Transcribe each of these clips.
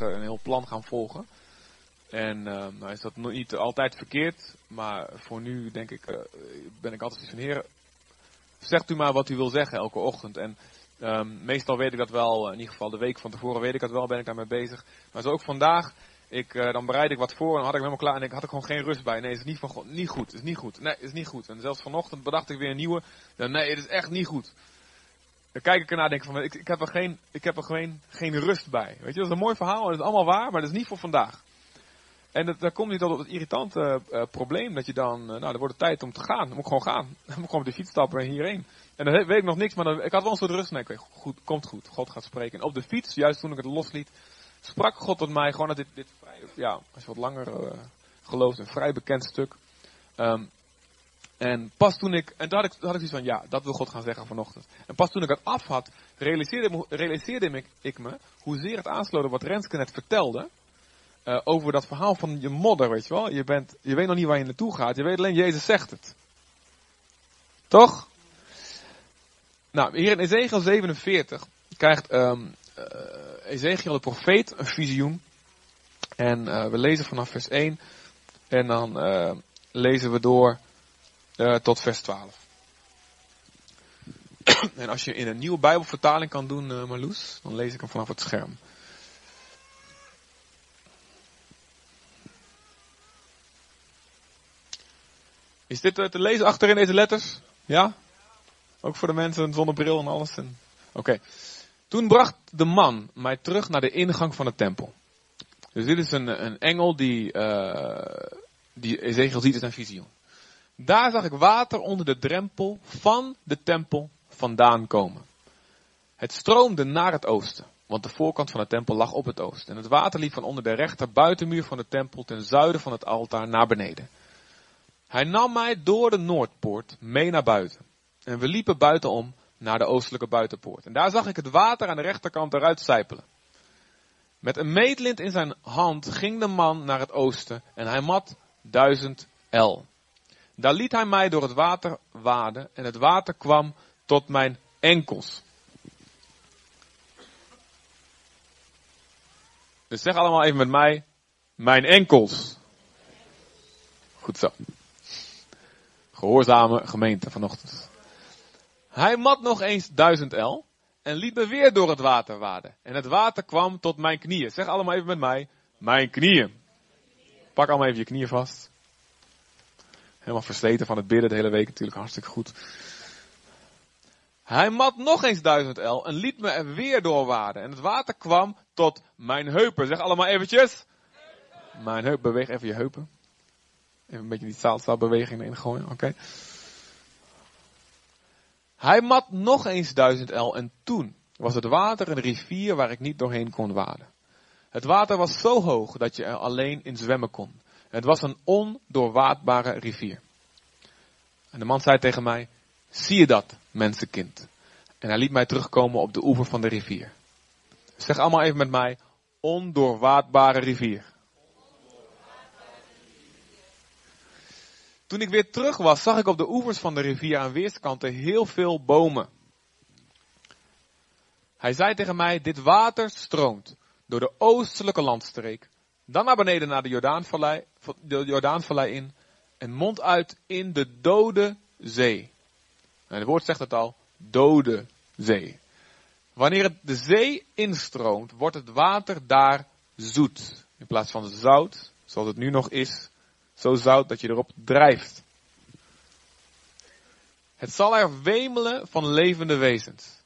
een heel plan gaan volgen. En um, is dat nog niet altijd verkeerd, maar voor nu denk ik, uh, ben ik altijd van heer, zegt u maar wat u wil zeggen elke ochtend. En um, meestal weet ik dat wel, in ieder geval de week van tevoren weet ik dat wel, ben ik daarmee bezig. Maar zo ook vandaag, ik, uh, dan bereid ik wat voor en dan had ik helemaal klaar en ik had er gewoon geen rust bij. Nee, is niet, van, niet goed, het is niet goed. Nee, het is niet goed. En zelfs vanochtend bedacht ik weer een nieuwe. Nee, het is echt niet goed. Dan kijk ik ernaar en denk van, ik, ik heb er, geen, ik heb er gewoon geen rust bij. Weet je, dat is een mooi verhaal en het is allemaal waar, maar dat is niet voor vandaag. En dat, daar komt niet tot het irritante uh, probleem dat je dan, uh, nou, er wordt het tijd om te gaan. Dan moet ik gewoon gaan. Dan moet ik gewoon op de fiets stappen en hierheen. En dan weet ik nog niks, maar dan, ik had wel een soort rust. Nee, goed, komt goed. God gaat spreken. En op de fiets, juist toen ik het losliet, sprak God tot mij gewoon dat dit, dit vrij, ja, als je wat langer uh, gelooft, een vrij bekend stuk. Um, en pas toen ik, en toen had ik, had ik zoiets van, ja, dat wil God gaan zeggen vanochtend. En pas toen ik het af had, realiseerde, realiseerde ik, me hoezeer het aansloot wat Renske net vertelde. Uh, over dat verhaal van je modder, weet je wel. Je, bent, je weet nog niet waar je naartoe gaat. Je weet alleen, Jezus zegt het. Toch? Nou, hier in Ezekiel 47 krijgt um, Ezekiel de profeet een visioen. En uh, we lezen vanaf vers 1. En dan lezen we door uh, tot vers 12. en als je in een nieuwe Bijbelvertaling kan doen, uh, Marloes, dan lees ik hem vanaf het scherm. Is dit te lezen achterin deze letters? Ja? Ook voor de mensen zonder bril en alles? Oké. Okay. Toen bracht de man mij terug naar de ingang van de tempel. Dus dit is een, een engel die, uh, die Ezekiel ziet in zijn visioen. Daar zag ik water onder de drempel van de tempel vandaan komen. Het stroomde naar het oosten, want de voorkant van de tempel lag op het oosten. En het water liep van onder de rechter buitenmuur van de tempel ten zuiden van het altaar naar beneden. Hij nam mij door de noordpoort mee naar buiten. En we liepen buitenom naar de oostelijke buitenpoort. En daar zag ik het water aan de rechterkant eruit sijpelen. Met een meetlint in zijn hand ging de man naar het oosten en hij mat duizend el. Daar liet hij mij door het water waden en het water kwam tot mijn enkels. Dus zeg allemaal even met mij, mijn enkels. Goed zo. Gehoorzame gemeente vanochtend. Hij mat nog eens duizend el en liet me weer door het water waden. En het water kwam tot mijn knieën. Zeg allemaal even met mij, mijn knieën. Pak allemaal even je knieën vast. Helemaal versleten van het bidden de hele week natuurlijk hartstikke goed. Hij mat nog eens duizend el en liet me er weer doorwaden. En het water kwam tot mijn heupen. Zeg allemaal eventjes. Mijn heup, beweeg even je heupen. Even een beetje die zaalstaalbeweging erin gooien, oké. Hij mat nog eens duizend el en toen was het water een rivier waar ik niet doorheen kon waden. Het water was zo hoog dat je er alleen in zwemmen kon. Het was een ondoorwaadbare rivier. En de man zei tegen mij, zie je dat, mensenkind? En hij liet mij terugkomen op de oever van de rivier. Zeg allemaal even met mij, ondoorwaadbare rivier. Toen ik weer terug was, zag ik op de oevers van de rivier aan weerskanten heel veel bomen. Hij zei tegen mij, dit water stroomt door de oostelijke landstreek, dan naar beneden naar de Jordaanvallei, de Jordaanvallei in en mondt uit in de dode zee. En het woord zegt het al, dode zee. Wanneer het de zee instroomt, wordt het water daar zoet. In plaats van zout, zoals het nu nog is, zo zout dat je erop drijft. Het zal er wemelen van levende wezens.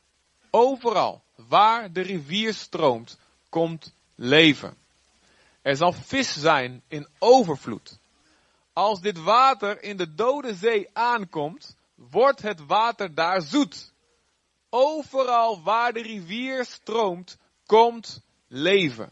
Overal waar de rivier stroomt, komt leven. Er zal vis zijn in overvloed. Als dit water in de dode zee aankomt, wordt het water daar zoet. Overal waar de rivier stroomt, komt leven.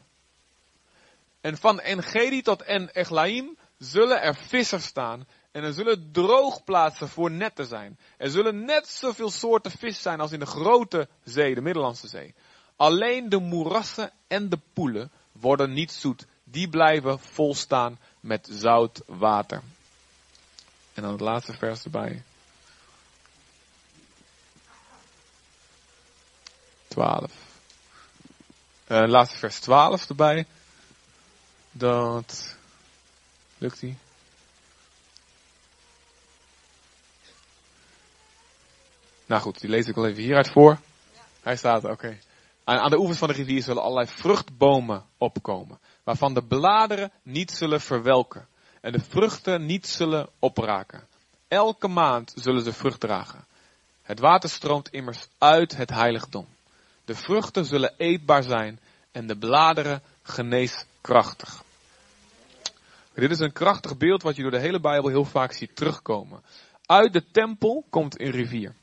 En van Engedi tot En Eglaim zullen er vissers staan en er zullen droogplaatsen voor netten zijn. Er zullen net zoveel soorten vis zijn als in de grote zee, de Middellandse Zee. Alleen de moerassen en de poelen worden niet zoet. Die blijven volstaan met zout water. En dan het laatste vers erbij. 12. Uh, laatste vers 12 erbij. Dat. Lukt die? Nou goed, die lees ik wel even hieruit voor. Hij staat, oké. Aan, aan de oevers van de rivier zullen allerlei vruchtbomen opkomen, waarvan de bladeren niet zullen verwelken en de vruchten niet zullen opraken. Elke maand zullen ze vrucht dragen. Het water stroomt immers uit het heiligdom. De vruchten zullen eetbaar zijn en de bladeren geneeskrachtig. Dit is een krachtig beeld wat je door de hele Bijbel heel vaak ziet terugkomen. Uit de tempel komt een rivier.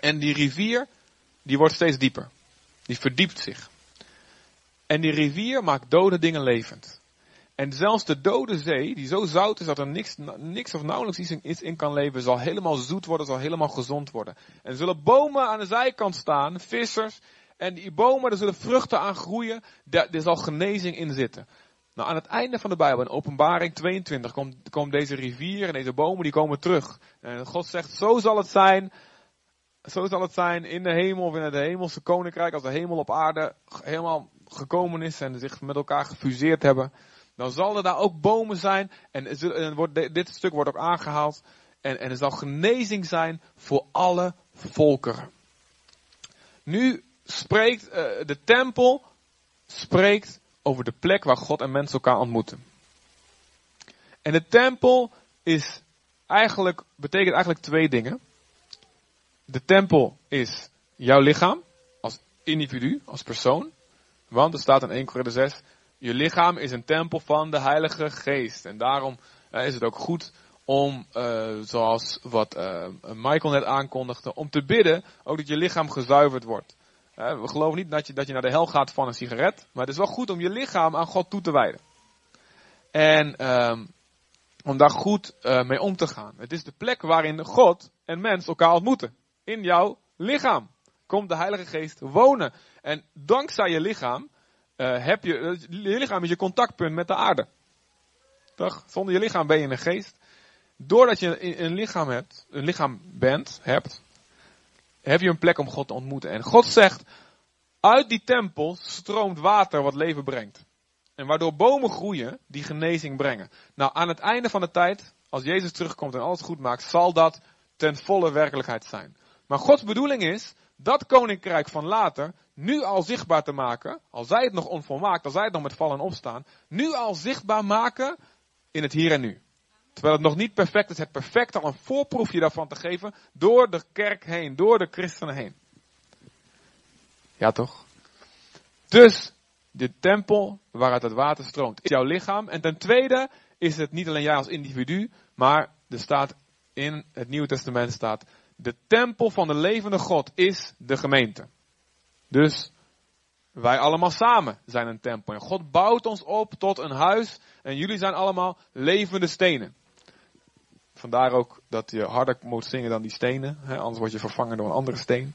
En die rivier, die wordt steeds dieper. Die verdiept zich. En die rivier maakt dode dingen levend. En zelfs de dode zee, die zo zout is dat er niks, niks of nauwelijks iets in, kan leven, zal helemaal zoet worden, zal helemaal gezond worden. En er zullen bomen aan de zijkant staan, vissers, en die bomen, er zullen vruchten aan groeien, daar, er zal genezing in zitten. Nou, aan het einde van de Bijbel, in openbaring 22, komt, komt deze rivier en deze bomen, die komen terug. En God zegt, zo zal het zijn, zo zal het zijn in de hemel of in het hemelse koninkrijk, als de hemel op aarde helemaal gekomen is en zich met elkaar gefuseerd hebben. Dan zal er daar ook bomen zijn en wordt, dit stuk wordt ook aangehaald. En, en er zal genezing zijn voor alle volkeren. Nu spreekt uh, de tempel spreekt over de plek waar God en mensen elkaar ontmoeten. En de tempel is eigenlijk, betekent eigenlijk twee dingen. De tempel is jouw lichaam, als individu, als persoon. Want er staat in 1 Korinther 6, je lichaam is een tempel van de Heilige Geest. En daarom uh, is het ook goed om, uh, zoals wat uh, Michael net aankondigde, om te bidden, ook dat je lichaam gezuiverd wordt. we geloven niet dat je, dat je naar de hel gaat van een sigaret, maar het is wel goed om je lichaam aan God toe te wijden. En um, om daar goed mee om te gaan. Het is de plek waarin God en mens elkaar ontmoeten in jouw lichaam. Komt de Heilige Geest wonen. En dankzij je lichaam uh, heb je, uh, je lichaam is je contactpunt met de aarde. Toch? Zonder je lichaam ben je een geest. Doordat je een lichaam hebt, een lichaam bent, hebt, heb je een plek om God te ontmoeten. En God zegt, uit die tempel stroomt water wat leven brengt. En waardoor bomen groeien die genezing brengen. Nou, aan het einde van de tijd, als Jezus terugkomt en alles goed maakt, zal dat ten volle werkelijkheid zijn. Maar Gods bedoeling is dat koninkrijk van later nu al zichtbaar te maken, al zij het nog onvolmaakt, al zij het nog met vallen en opstaan, nu al zichtbaar maken in het hier en nu. Terwijl het nog niet perfect is, het perfect al een voorproefje daarvan te geven door de kerk heen, door de christenen heen. Ja toch? Dus, de tempel waaruit het water stroomt, is jouw lichaam. En ten tweede is het niet alleen jij als individu, maar er staat in het Nieuwe Testament staat, de tempel van de levende God is de gemeente. Dus wij allemaal samen zijn een tempel. En God bouwt ons op tot een huis. En jullie zijn allemaal levende stenen. Vandaar ook dat je harder moet zingen dan die stenen. Hè, anders word je vervangen door een andere steen.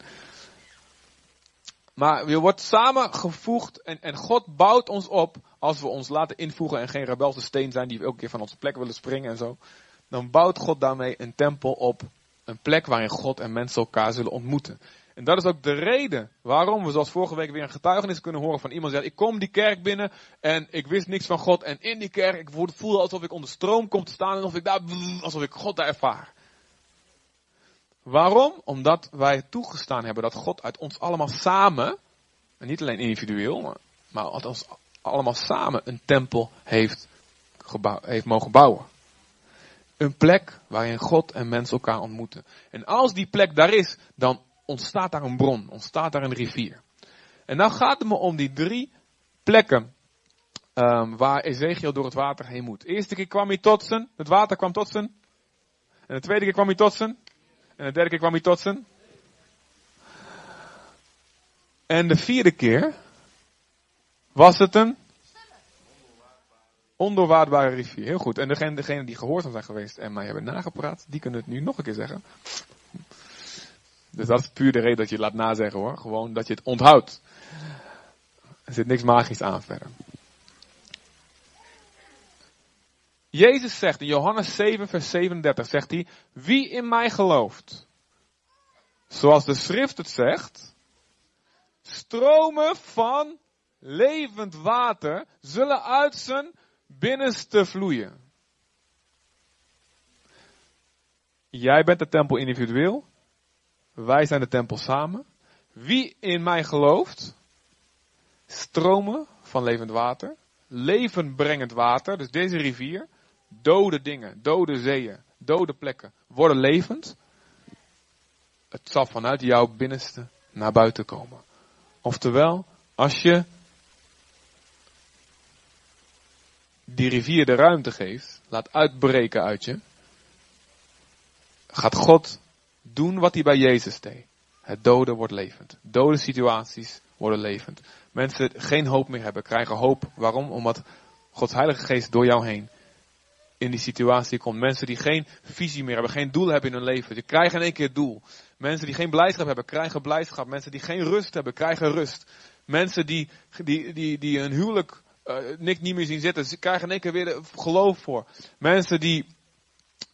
Maar je wordt samengevoegd en, en God bouwt ons op als we ons laten invoegen en geen rebelse steen zijn die elke keer van onze plek willen springen en zo. Dan bouwt God daarmee een tempel op een plek waarin God en mensen elkaar zullen ontmoeten. En dat is ook de reden waarom we zoals vorige week weer een getuigenis kunnen horen van iemand die zegt, ik kom die kerk binnen en ik wist niks van God. En in die kerk, ik voelde alsof ik onder stroom kom te staan en of ik daar, alsof ik God daar ervaar. Waarom? Omdat wij toegestaan hebben dat God uit ons allemaal samen, en niet alleen individueel, maar, maar uit ons allemaal samen een tempel heeft, heeft mogen bouwen. Een plek waarin God en mensen elkaar ontmoeten. En als die plek daar is, dan ontstaat daar een bron, ontstaat daar een rivier. En nou gaat het me om die drie plekken um, waar Ezekiel door het water heen moet. De eerste keer kwam hij tot zijn, het water kwam tot zijn. En de tweede keer kwam hij tot zijn. En de derde keer kwam hij tot zijn. En de vierde keer was het een ondoorwaardbare rivier. Heel goed. En degene, degene die gehoorzaam zijn geweest en mij hebben nagepraat, die kunnen het nu nog een keer zeggen. Dus dat is puur de reden dat je het laat nazeggen hoor. Gewoon dat je het onthoudt. Er zit niks magisch aan verder. Jezus zegt in Johannes 7, vers 37, zegt hij, wie in mij gelooft, zoals de schrift het zegt, stromen van levend water zullen uit zijn binnenste vloeien. Jij bent de tempel individueel. Wij zijn de tempel samen. Wie in mij gelooft, stromen van levend water, levenbrengend water, dus deze rivier, dode dingen, dode zeeën, dode plekken, worden levend. Het zal vanuit jouw binnenste naar buiten komen. Oftewel, als je die rivier de ruimte geeft, laat uitbreken uit je, gaat God doen wat hij bij Jezus deed. Het dode wordt levend. Dode situaties worden levend. Mensen geen hoop meer hebben, krijgen hoop. Waarom? Omdat Gods Heilige Geest door jou heen in die situatie komt. Mensen die geen visie meer hebben, geen doel hebben in hun leven, die krijgen in één keer doel. Mensen die geen blijdschap hebben, krijgen blijdschap. Mensen die geen rust hebben, krijgen rust. Mensen die, die, die, die een huwelijk uh, niet meer zien zitten, ze krijgen in één keer weer geloof voor. Mensen die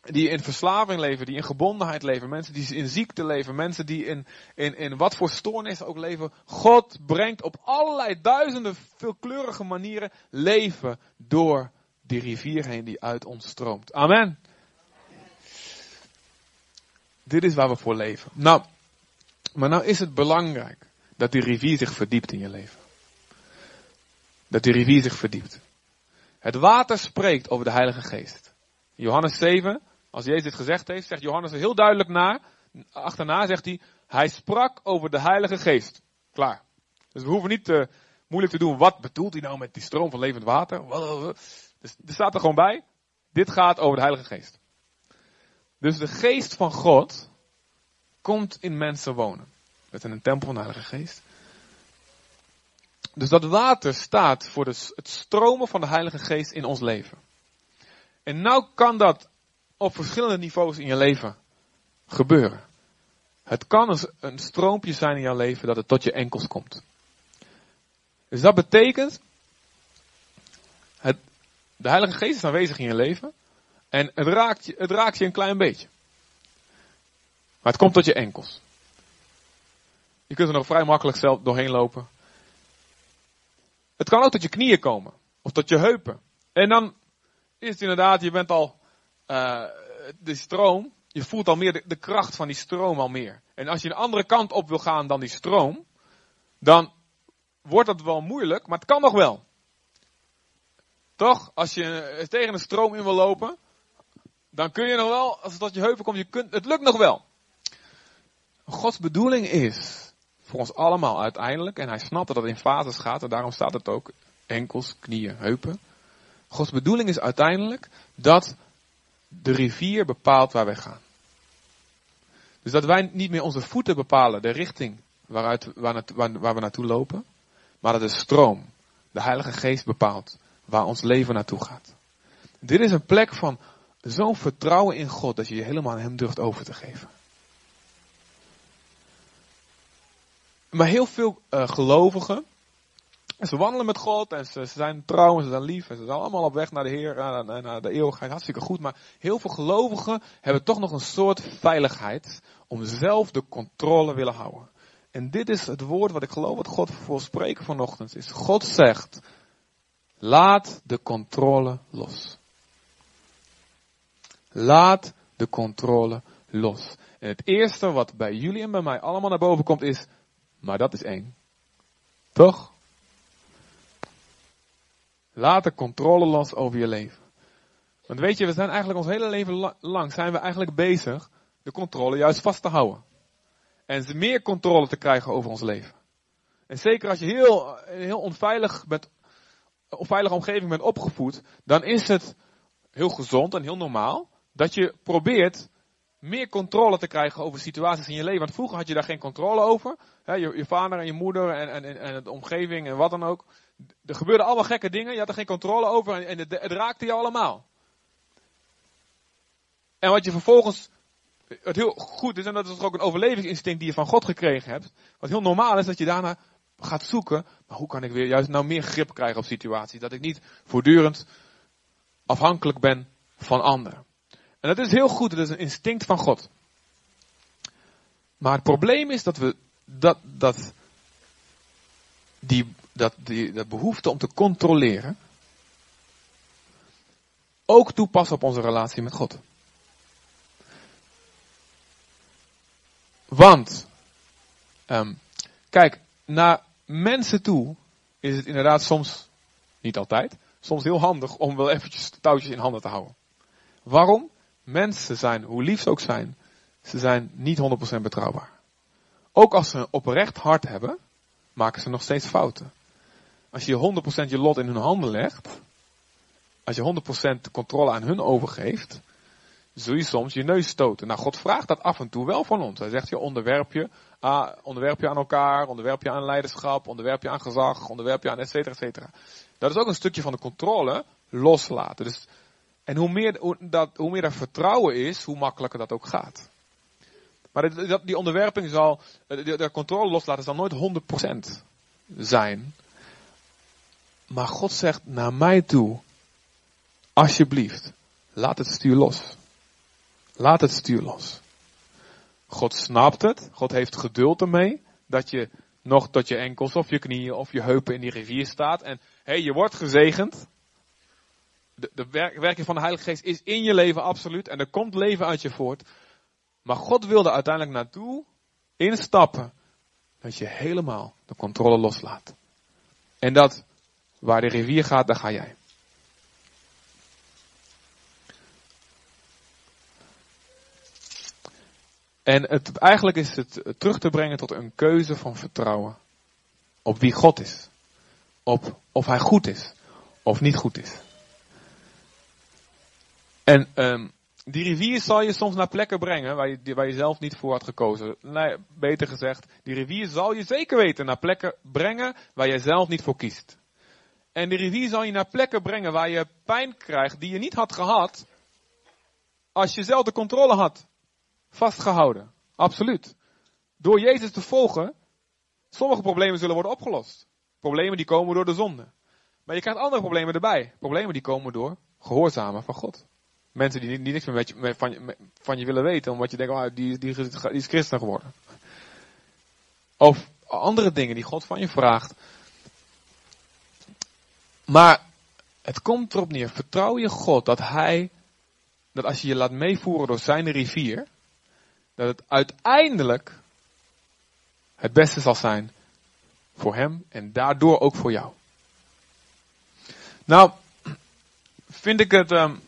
die in verslaving leven, die in gebondenheid leven, mensen die in ziekte leven, mensen die in, in, in wat voor stoornis ook leven. God brengt op allerlei duizenden veelkleurige manieren leven door die rivier heen die uit ons stroomt. Amen. Dit is waar we voor leven. Nou, maar nou is het belangrijk dat die rivier zich verdiept in je leven. Dat die rivier zich verdiept. Het water spreekt over de Heilige Geest. Johannes 7, als Jezus dit gezegd heeft, zegt Johannes er heel duidelijk na, achterna zegt hij, hij sprak over de Heilige Geest. Klaar. Dus we hoeven niet te, moeilijk te doen, wat bedoelt hij nou met die stroom van levend water? Dus er staat er gewoon bij, dit gaat over de Heilige Geest. Dus de geest van God komt in mensen wonen. Dat is een tempel van de Heilige Geest. Dus dat water staat voor het stromen van de Heilige Geest in ons leven. En nou kan dat op verschillende niveaus in je leven gebeuren. Het kan een stroompje zijn in jouw leven dat het tot je enkels komt. Dus dat betekent, het, de Heilige Geest is aanwezig in je leven en het raakt, je, het raakt je een klein beetje. Maar het komt tot je enkels. Je kunt er nog vrij makkelijk zelf doorheen lopen. Het kan ook tot je knieën komen. Of tot je heupen. En dan is het inderdaad, je bent al uh, de stroom, je voelt al meer de, kracht van die stroom al meer. En als je een andere kant op wil gaan dan die stroom, dan wordt dat wel moeilijk, maar het kan nog wel. Toch? Als je tegen een stroom in wil lopen, dan kun je nog wel, als het tot je heupen komt, je kunt, het lukt nog wel. Gods bedoeling is, voor ons allemaal uiteindelijk, en hij snapt dat het in fases gaat, en daarom staat het ook enkels, knieën, heupen. Gods bedoeling is uiteindelijk dat de rivier bepaalt waar wij gaan. Dus dat wij niet meer onze voeten bepalen, de richting waaruit, waar, waar we naartoe lopen, maar dat de stroom, de Heilige Geest bepaalt waar ons leven naartoe gaat. Dit is een plek van zo'n vertrouwen in God dat je je helemaal aan Hem durft over te geven. Maar heel veel uh, gelovigen en ze wandelen met God en ze, zijn trouw en ze zijn lief en ze zijn allemaal op weg naar de Heer en naar, naar de eeuwigheid. Hartstikke goed. Maar heel veel gelovigen hebben toch nog een soort veiligheid om zelf de controle willen houden. En dit is het woord wat ik geloof wat God voor spreken vanochtend is. God zegt, laat de controle los. Laat de controle los. En het eerste wat bij jullie en bij mij allemaal naar boven komt is, maar dat is eng. Toch? Laat de controle los over je leven. Want weet je, we zijn eigenlijk ons hele leven lang zijn we eigenlijk bezig de controle juist vast te houden. En meer controle te krijgen over ons leven. En zeker als je heel, heel onveilig bent, onveilige omgeving bent opgevoed, dan is het heel gezond en heel normaal dat je probeert meer controle te krijgen over situaties in je leven. Want vroeger had je daar geen controle over. je, je, vader en je moeder en, en, en de omgeving en wat dan ook er gebeurden allemaal gekke dingen, je had er geen controle over en het, raakte je allemaal. En wat je vervolgens, het heel goed is, en dat is ook een overlevingsinstinct die je van God gekregen hebt, wat heel normaal is dat je daarna gaat zoeken, maar hoe kan ik weer juist nou meer grip krijgen op situaties, dat ik niet voortdurend afhankelijk ben van anderen. En dat is heel goed, dat is een instinct van God. Maar het probleem is dat we, dat, dat die dat die dat behoefte om te controleren ook toepassen op onze relatie met God. Want, um, kijk, naar mensen toe is het inderdaad soms, niet altijd, soms heel handig om wel eventjes touwtjes in handen te houden. Waarom? Mensen zijn, hoe lief ze ook zijn, ze zijn niet 100% betrouwbaar. Ook als ze een oprecht hart hebben, maken ze nog steeds fouten. Als je 100% je lot in hun handen legt, als je 100% de controle aan hun overgeeft, zul je soms je neus stoten. Nou, God vraagt dat af en toe wel van ons. Hij zegt je onderwerp je, onderwerp je aan elkaar, onderwerp je aan leiderschap, onderwerp je aan gezag, onderwerp je aan et cetera, et cetera. Dat is ook een stukje van de controle loslaten. Dus, en hoe meer, dat, hoe meer er vertrouwen is, hoe makkelijker dat ook gaat. Maar dat, die onderwerping zal, de, de controle loslaten zal nooit 100% zijn. Maar God zegt naar mij toe, alsjeblieft, laat het stuur los. Laat het stuur los. God snapt het. God heeft geduld ermee. Dat je nog tot je enkels of je knieën of je heupen in die rivier staat. En hé, hey, je wordt gezegend. De, de werking van de Heilige Geest is in je leven absoluut. En er komt leven uit je voort. Maar God wilde uiteindelijk naartoe instappen. Dat je helemaal de controle loslaat. En dat waar de rivier gaat, daar ga jij. En het, eigenlijk is het terug te brengen tot een keuze van vertrouwen. Op wie God is. Op of hij goed is. Of niet goed is. En um, die rivier zal je soms naar plekken brengen waar je, waar je zelf niet voor had gekozen. Nee, beter gezegd, die rivier zal je zeker weten naar plekken brengen waar je zelf niet voor kiest. En die rivier zal je naar plekken brengen waar je pijn krijgt die je niet had gehad als je zelf de controle had vastgehouden. Absoluut. Door Jezus te volgen, sommige problemen zullen worden opgelost. Problemen die komen door de zonde. Maar je krijgt andere problemen erbij. Problemen die komen door gehoorzamen van God. Mensen die, die niks meer van, je, van je willen weten, omdat je denkt, oh, die, die, is christen geworden. Of andere dingen die God van je vraagt. Maar het komt erop neer, vertrouw je God dat Hij, dat als je je laat meevoeren door zijn rivier, dat het uiteindelijk het beste zal zijn voor hem en daardoor ook voor jou. Nou, vind ik het. Um,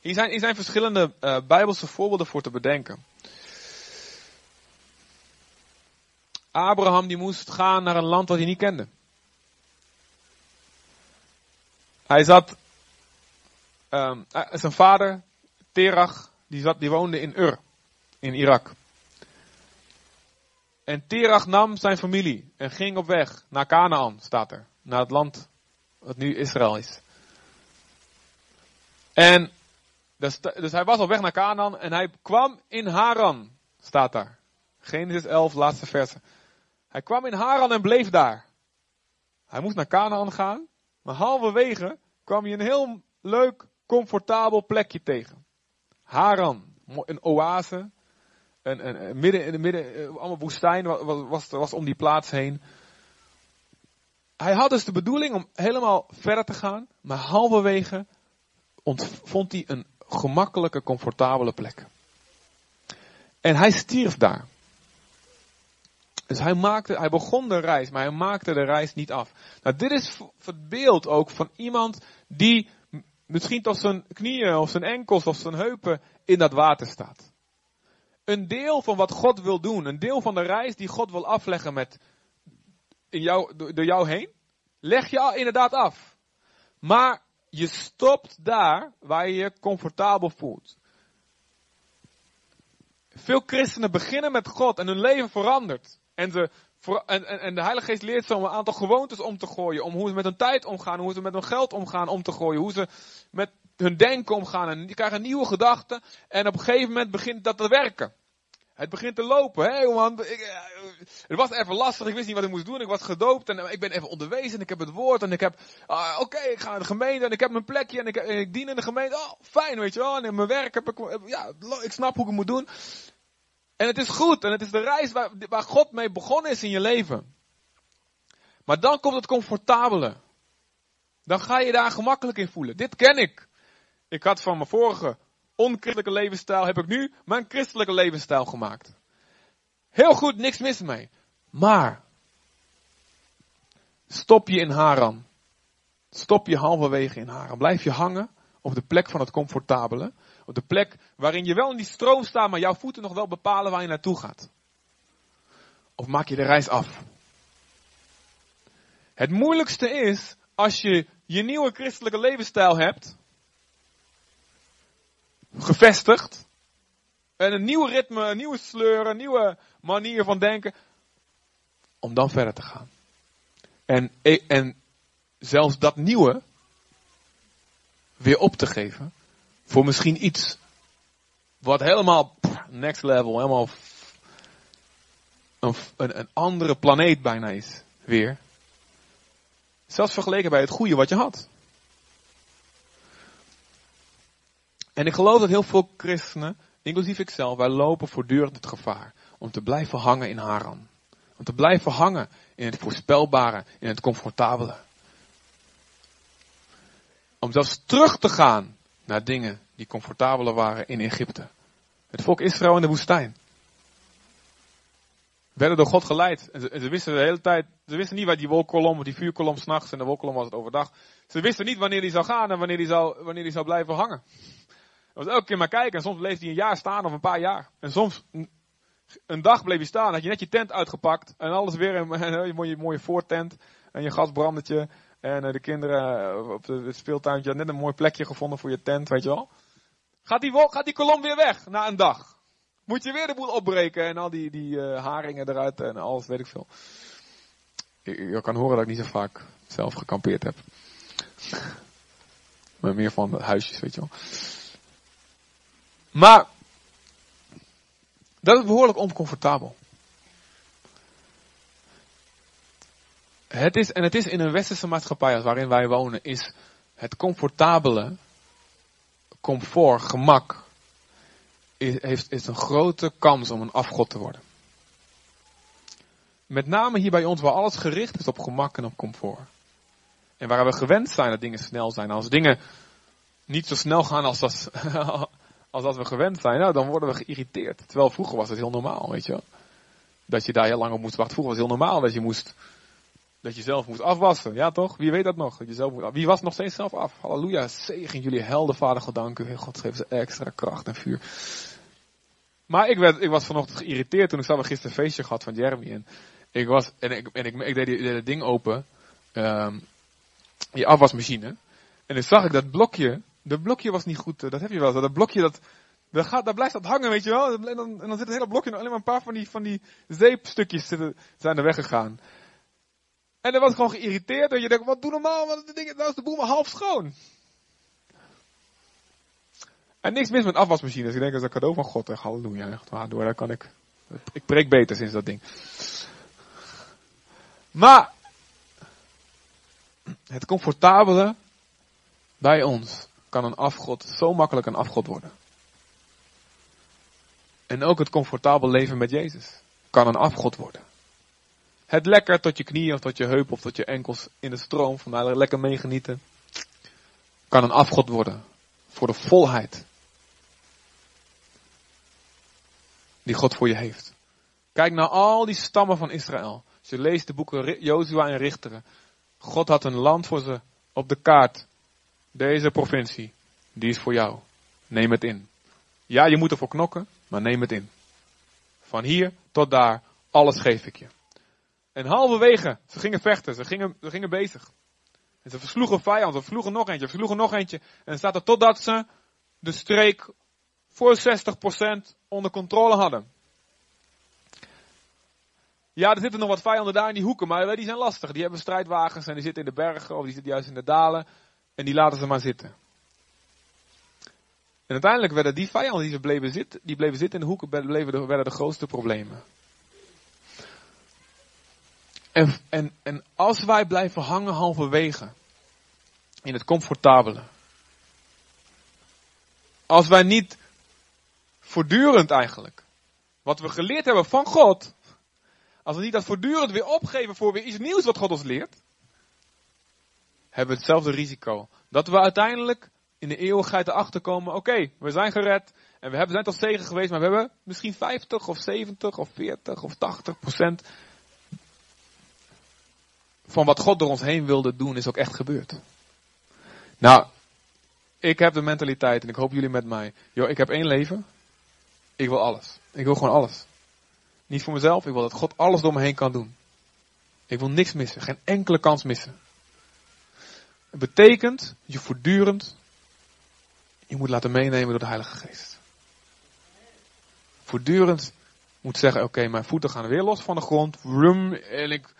hier, zijn, zijn verschillende uh, Bijbelse voorbeelden voor te bedenken. Abraham die moest gaan naar een land dat hij niet kende. Hij zat, um, zijn vader, Terach, die, zat, die woonde in Ur, in Irak. En Terach nam zijn familie en ging op weg naar Canaan, staat er. Naar het land wat nu Israël is. En dus, dus hij was op weg naar Canaan en hij kwam in Haran, staat daar. Genesis 11, laatste verse. Hij kwam in Haran en bleef daar. Hij moest naar Canaan gaan, maar halverwege kwam hij een heel leuk, comfortabel plekje tegen. Haran, een oase. Een, midden in de midden, eh, allemaal woestijn was, was, was om die plaats heen. Hij had dus de bedoeling om helemaal verder te gaan, maar halverwege vond hij een gemakkelijke, comfortabele plek. En hij stierf daar. Dus hij, maakte, hij begon de reis, maar hij maakte de reis niet af. Nou, dit is het beeld ook van iemand die misschien tot zijn knieën of zijn enkels of zijn heupen in dat water staat. Een deel van wat God wil doen, een deel van de reis die God wil afleggen met in jou, door jou heen, leg je inderdaad af. Maar je stopt daar waar je je comfortabel voelt. Veel christenen beginnen met God en hun leven verandert. En, ze, en, en, de Heilige Geest leert ze om een aantal gewoontes om te gooien. Om hoe ze met hun tijd omgaan, hoe ze met hun geld omgaan om te gooien. Hoe ze met hun denken omgaan. En die krijgen nieuwe gedachten. En op een gegeven moment begint dat te werken. Het begint te lopen. Hé, man, ik, het was even lastig. Ik wist niet wat ik moest doen. Ik was gedoopt en ik ben even onderwezen. Ik heb het woord en ik heb, uh, oké, ik ga naar de gemeente en ik heb mijn plekje en ik, en ik, dien in de gemeente. Oh, fijn, weet je wel. En in mijn werk heb ik, ja, ik snap hoe ik het moet doen. En het is goed en het is de reis waar, waar God mee begonnen is in je leven. Maar dan komt het comfortabele. Dan ga je daar gemakkelijk in voelen. Dit ken ik. Ik had van mijn vorige onchristelijke levensstijl, heb ik nu mijn christelijke levensstijl gemaakt. Heel goed, niks mis mee. Maar, stop je in Haran. Stop je halverwege in Haran. Blijf je hangen op de plek van het comfortabele. Op de plek waarin je wel in die stroom staat, maar jouw voeten nog wel bepalen waar je naartoe gaat. Of maak je de reis af? Het moeilijkste is als je je nieuwe christelijke levensstijl hebt, gevestigd, en een nieuw ritme, een nieuwe sleur, een nieuwe manier van denken, om dan verder te gaan. En, en zelfs dat nieuwe weer op te geven voor misschien iets wat helemaal next level, helemaal een, een, een andere planeet bijna is. Weer. Zelfs vergeleken bij het goede wat je had. En ik geloof dat heel veel christenen, inclusief ikzelf, wij lopen voortdurend het gevaar om te blijven hangen in Haran. Om te blijven hangen in het voorspelbare, in het comfortabele. Om zelfs terug te gaan naar dingen die comfortabeler waren in Egypte. Het volk Israël in de woestijn werden door God geleid. En ze, wisten de hele tijd, ze wisten niet waar die wolkolom, of die vuurkolom s'nachts en de wolkolom was het overdag. Ze wisten niet wanneer die zou gaan en wanneer die zou, wanneer die zou blijven hangen. Was elke keer maar kijken en soms bleef hij een jaar staan of een paar jaar. En soms een, dag bleef hij staan, had je net je tent uitgepakt en alles weer je mooie, mooie voortent en je gasbrandetje. En eh, de kinderen eh, op het speeltuintje hadden net een mooi plekje gevonden voor je tent, weet je wel. Gaat die, gaat die kolom weer weg na een dag? Moet je weer de boel opbreken en al die, die uh, haringen eruit en alles, weet ik veel. Je, je, kan horen dat ik niet zo vaak zelf gekampeerd heb. maar meer van huisjes, weet je wel. Maar, dat is behoorlijk oncomfortabel. Het is, en het is in een westerse maatschappij als waarin wij wonen, is het comfortabele, comfort, gemak, heeft, is een grote kans om een afgod te worden. Met name hier bij ons waar alles gericht is op gemak en op comfort. En waar we gewend zijn dat dingen snel zijn. Als dingen niet zo snel gaan als dat, als dat we gewend zijn, nou, dan worden we geïrriteerd. Terwijl vroeger was het heel normaal, weet je wel. Dat je daar heel lang op moest wachten. Vroeger was het heel normaal dat je moest, dat je zelf moest afwassen. Ja toch? Wie weet dat nog? Dat je zelf wie was nog steeds zelf af? Halleluja. Zegen jullie heldenvader gedanken. God geeft ze extra kracht en vuur. Maar ik, werd, ik was vanochtend geïrriteerd toen ik we gisteren een feestje gehad van Jeremy. En ik was, en ik, en ik, deed, die, het ding open. Um, je afwasmachine. En dan zag ik dat blokje. Dat blokje was niet goed. Eh, dat heb je wel. Dat blokje dat. Dat, dat blijft dat hangen, weet je wel. En dan, en dan zit het hele blokje, alleen maar een paar van die, van die zeepstukjes zitten, zijn er weggegaan. En dan was gewoon geïrriteerd. En je denkt, wat doe normaal, want dat ding, nou is de boel maar half schoon. En niks mis met afwasmachines. Ik denk dat is een cadeau van God. Echt, halleluja. Echt waardoor daar kan ik. Ik preek beter sinds dat ding. Maar. Het comfortabele bij ons kan een afgod zo makkelijk een afgod worden. En ook het comfortabel leven met Jezus kan een afgod worden. Het lekker tot je knieën of tot je heup of tot je enkels in de stroom, van lekker meegenieten, kan een afgod worden voor de volheid die God voor je heeft. Kijk naar al die stammen van Israël. Als je leest de boeken Jozua en Richteren. God had een land voor ze op de kaart. Deze provincie, die is voor jou. Neem het in. Ja, je moet ervoor knokken, maar neem het in. Van hier tot daar, alles geef ik je. En halverwege, ze gingen vechten, ze gingen, ze gingen bezig. En ze versloegen vijand, ze versloegen nog eentje, versloegen nog eentje. En staat er totdat ze de streek voor 60% onder controle hadden. Ja, er zitten nog wat vijanden daar in die hoeken, maar die zijn lastig. Die hebben strijdwagens en die zitten in de bergen of die zitten juist in de dalen. En die laten ze maar zitten. En uiteindelijk werden die vijanden die, ze bleven, zitten, die bleven zitten in de hoeken, bleven de, werden de grootste problemen. En, en, en als wij blijven hangen halverwege in het comfortabele. Als wij niet voortdurend eigenlijk. Wat we geleerd hebben van God. als we niet dat voortdurend weer opgeven voor weer iets nieuws wat God ons leert, hebben hetzelfde risico. Dat we uiteindelijk in de eeuwigheid erachter komen, oké, we zijn gered en we hebben, zijn tot zegen geweest, maar we hebben misschien 50 of 70 of 40 of 80 procent van wat God door ons heen wilde doen is ook echt gebeurd. Nou, ik heb de mentaliteit en ik hoop jullie met mij. Joh, ik heb één leven. Ik wil alles. Ik wil gewoon alles. Niet voor mezelf, ik wil dat God alles door me heen kan doen. Ik wil niks missen, geen enkele kans missen. Het betekent dat je voortdurend je moet laten meenemen door de Heilige Geest. Voortdurend moet zeggen, oké, mijn voeten gaan weer los van de grond. En ik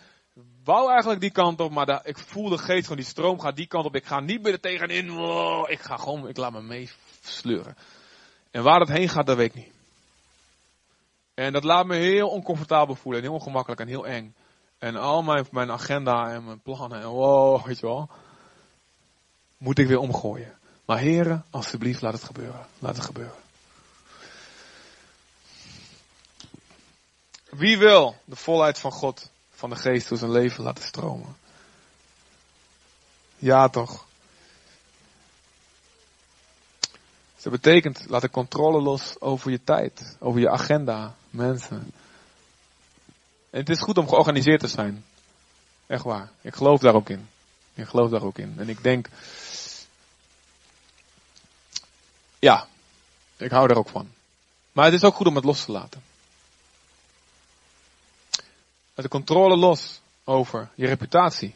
wou eigenlijk die kant op, maar ik voel de geest van die stroom gaat die kant op. Ik ga niet meer er tegenin. Wow, ik ga gewoon, ik laat me meesleuren. En waar het heen gaat, dat weet ik niet. En dat laat me heel oncomfortabel voelen en heel ongemakkelijk en heel eng. En al mijn, mijn agenda en mijn plannen en wow, weet je wel. Moet ik weer omgooien. Maar heren, alsjeblieft, laat het gebeuren. Laat het gebeuren. Wie wil de volheid van God, van de geest door zijn leven laten stromen? Ja toch. Dus dat betekent, laat de controle los over je tijd, over je agenda, mensen. En het is goed om georganiseerd te zijn. Echt waar. Ik geloof daar ook in. Ik geloof daar ook in. En ik denk, ja, ik hou daar ook van. Maar het is ook goed om het los te laten. Met de controle los over je reputatie.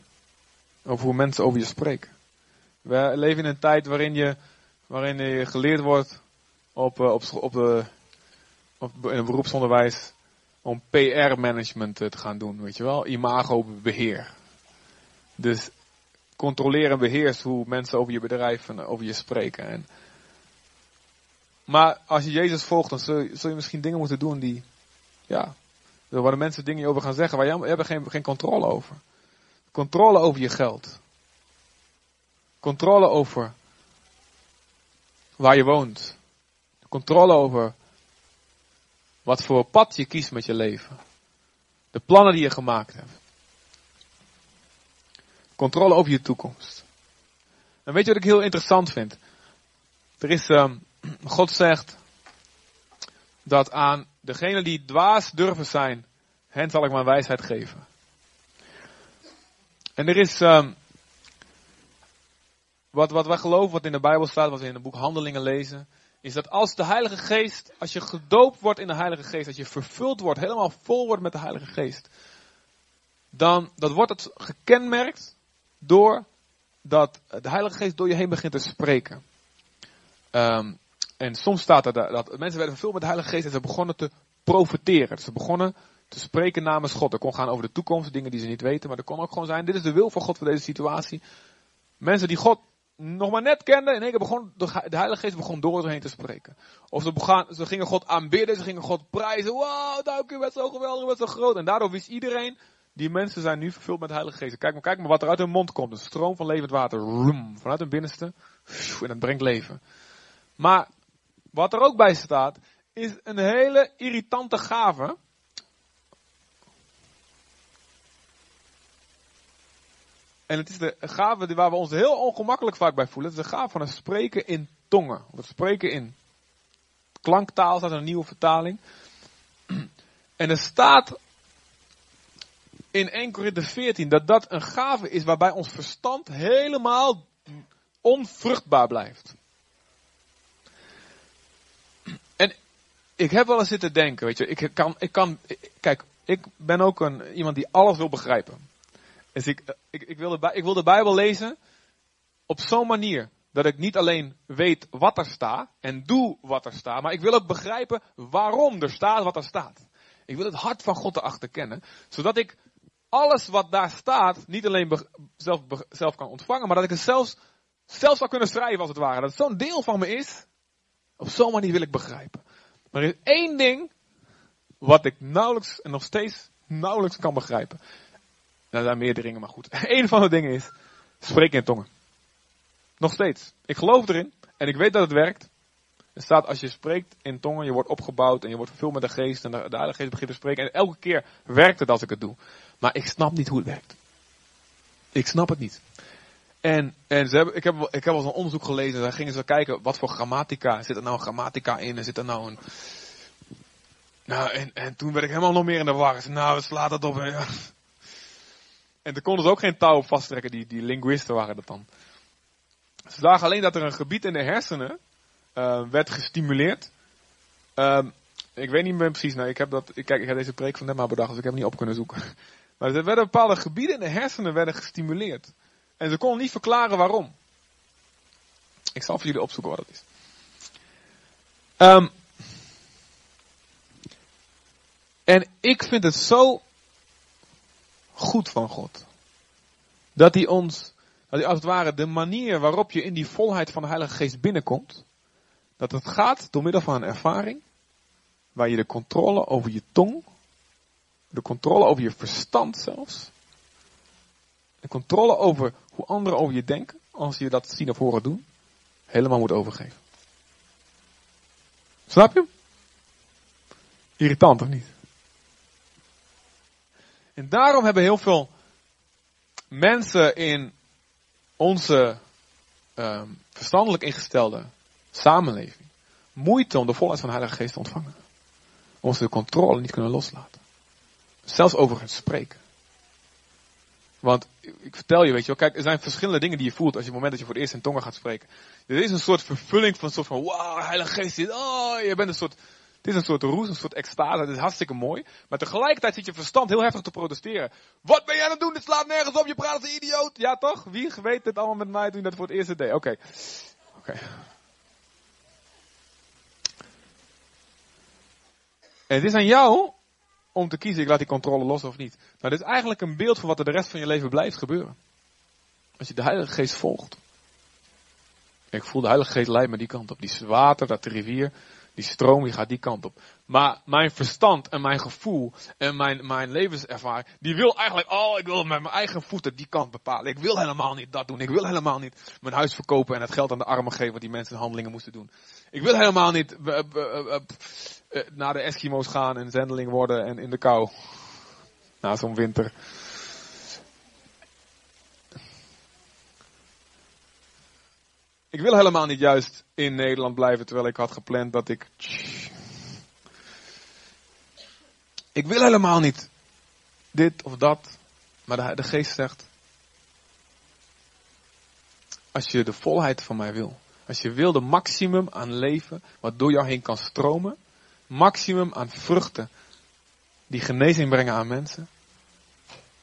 Over hoe mensen over je spreken. We leven in een tijd waarin je, waarin je geleerd wordt op, eh, op, op, de, op in het beroepsonderwijs om PR-management te gaan doen, weet je wel? Imago-beheer. Dus controleer en beheers hoe mensen over je bedrijf en over je spreken. En, maar als je Jezus volgt, dan zul je, misschien dingen moeten doen die, ja, waar de mensen dingen over gaan zeggen, waar je hebt geen, geen controle over. Controle over je geld. Controle over waar je woont. Controle over wat voor pad je kiest met je leven. De plannen die je gemaakt hebt. Controle over je toekomst. En weet je wat ik heel interessant vind? Er is, um, God zegt dat aan degenen die dwaas durven zijn, hen zal ik mijn wijsheid geven. En er is, um, wat, wat wij geloven, wat in de Bijbel staat, wat we in het boek Handelingen lezen, is dat als de Heilige Geest, als je gedoopt wordt in de Heilige Geest, als je vervuld wordt, helemaal vol wordt met de Heilige Geest, dan dat wordt het gekenmerkt door dat de Heilige Geest door je heen begint te spreken. Um, en soms staat er dat mensen werden vervuld met de Heilige Geest en ze begonnen te profeteren. ze begonnen te spreken namens God. Dat kon gaan over de toekomst, dingen die ze niet weten, maar dat kon ook gewoon zijn, dit is de wil van God voor deze situatie. Mensen die God nog maar net kenden, in één keer begon de Heilige Geest begon door ze heen te spreken. Of ze, begaan, ze gingen God aanbidden, ze gingen God prijzen. Wow, dank u, bent zo geweldig, u bent zo groot. En daardoor wist iedereen, die mensen zijn nu vervuld met de Heilige Geest. Kijk maar, kijk maar wat er uit hun mond komt. Een stroom van levend water. vanuit hun binnenste. En dat brengt leven. Maar wat er ook bij staat, is een hele irritante gave. En het is de gave waar we ons heel ongemakkelijk vaak bij voelen. Het is de gave van het spreken in tongen. Of het spreken in klanktaal, staat een nieuwe vertaling. En er staat in 1 Korinthe 14 dat dat een gave is waarbij ons verstand helemaal onvruchtbaar blijft. En ik heb wel eens zitten denken, weet je, ik kan, ik kan, kijk, ik ben ook een, iemand die alles wil begrijpen. Dus ik, ik, ik, wil de, ik de Bijbel lezen op zo'n manier dat ik niet alleen weet wat er staat en doe wat er staat, maar ik wil ook begrijpen waarom er staat wat er staat. Ik wil het hart van God erachter kennen, zodat ik alles wat daar staat niet alleen zelf, zelf kan ontvangen, maar dat ik het zelfs, zelf zou kunnen schrijven als het ware. Dat het zo'n deel van me is. Op zo'n manier wil ik begrijpen. Maar er is één ding wat ik nauwelijks en nog steeds nauwelijks kan begrijpen. Nou, er zijn meer dingen, maar goed. Eén van de dingen is, spreken in tongen. Nog steeds. Ik geloof erin en ik weet dat het werkt. Er staat als je spreekt in tongen, je wordt opgebouwd en je wordt vervuld met de geest en de, Heilige Geest begint te spreken. En elke keer werkt het als ik het doe. Maar ik snap niet hoe het werkt. Ik snap het niet. En, en ze hebben, ik, heb, ik heb wel een onderzoek gelezen. Daar gingen ze kijken wat voor grammatica. Zit er nou een grammatica in? En zit er nou een. Nou, en, en toen werd ik helemaal nog meer in de war. Nou, slaat dat op. Ja. En toen konden ze ook geen touw op vasttrekken. Die, die linguisten waren dat dan. Ze zagen alleen dat er een gebied in de hersenen uh, werd gestimuleerd. Uh, ik weet niet meer precies. Nou, ik heb dat. Ik, kijk, ik heb deze preek van net maar bedacht, dus ik heb het niet op kunnen zoeken. Maar er werden bepaalde gebieden in de hersenen werden gestimuleerd. En ze konden niet verklaren waarom. Ik zal voor jullie opzoeken wat het is. Um, en ik vind het zo goed van God. Dat hij ons, dat hij als het ware de manier waarop je in die volheid van de Heilige Geest binnenkomt. Dat het gaat door middel van een ervaring. Waar je de controle over je tong. De controle over je verstand zelfs. De controle over hoe anderen over je denken, als je dat zien of horen doen, helemaal moet overgeven. Snap je? Irritant of niet? En daarom hebben heel veel mensen in onze uh, verstandelijk ingestelde samenleving moeite om de volheid van de Heilige Geest te ontvangen. Omdat ze de controle niet kunnen loslaten. Zelfs over het spreken. Want ik vertel je, weet je wel, kijk, er zijn verschillende dingen die je voelt als je het moment dat je voor het eerst in tongen gaat spreken. Er is een soort vervulling van een soort van, wauw, heilige geest, oh, je bent een soort, het is een soort roes, een soort extase, het is hartstikke mooi. Maar tegelijkertijd zit je verstand heel heftig te protesteren. Wat ben jij aan het doen? Dit slaat nergens op, je praat als een idioot. Ja toch? Wie weet dit allemaal met mij toen dat voor het eerst deed? Oké. Oké. En het is aan jou om te kiezen, ik laat die controle los of niet. Nou, dit is eigenlijk een beeld van wat er de rest van je leven blijft gebeuren. Als je de Heilige Geest volgt. Ik voel de Heilige Geest leidt me die kant op. Die water, dat rivier, die stroom, die gaat die kant op. Maar mijn verstand en mijn gevoel en mijn, mijn levenservaring, die wil eigenlijk, oh, ik wil met mijn eigen voeten die kant bepalen. Ik wil helemaal niet dat doen. Ik wil helemaal niet mijn huis verkopen en het geld aan de armen geven wat die mensen handelingen moesten doen. Ik wil helemaal niet uh, naar de Eskimo's gaan en zendeling worden en in de kou. Na zo'n winter. Ik wil helemaal niet juist in Nederland blijven terwijl ik had gepland dat ik. Ik wil helemaal niet dit of dat. Maar de, de geest zegt. Als je de volheid van mij wil. Als je wil de maximum aan leven wat door jou heen kan stromen. Maximum aan vruchten die genezing brengen aan mensen.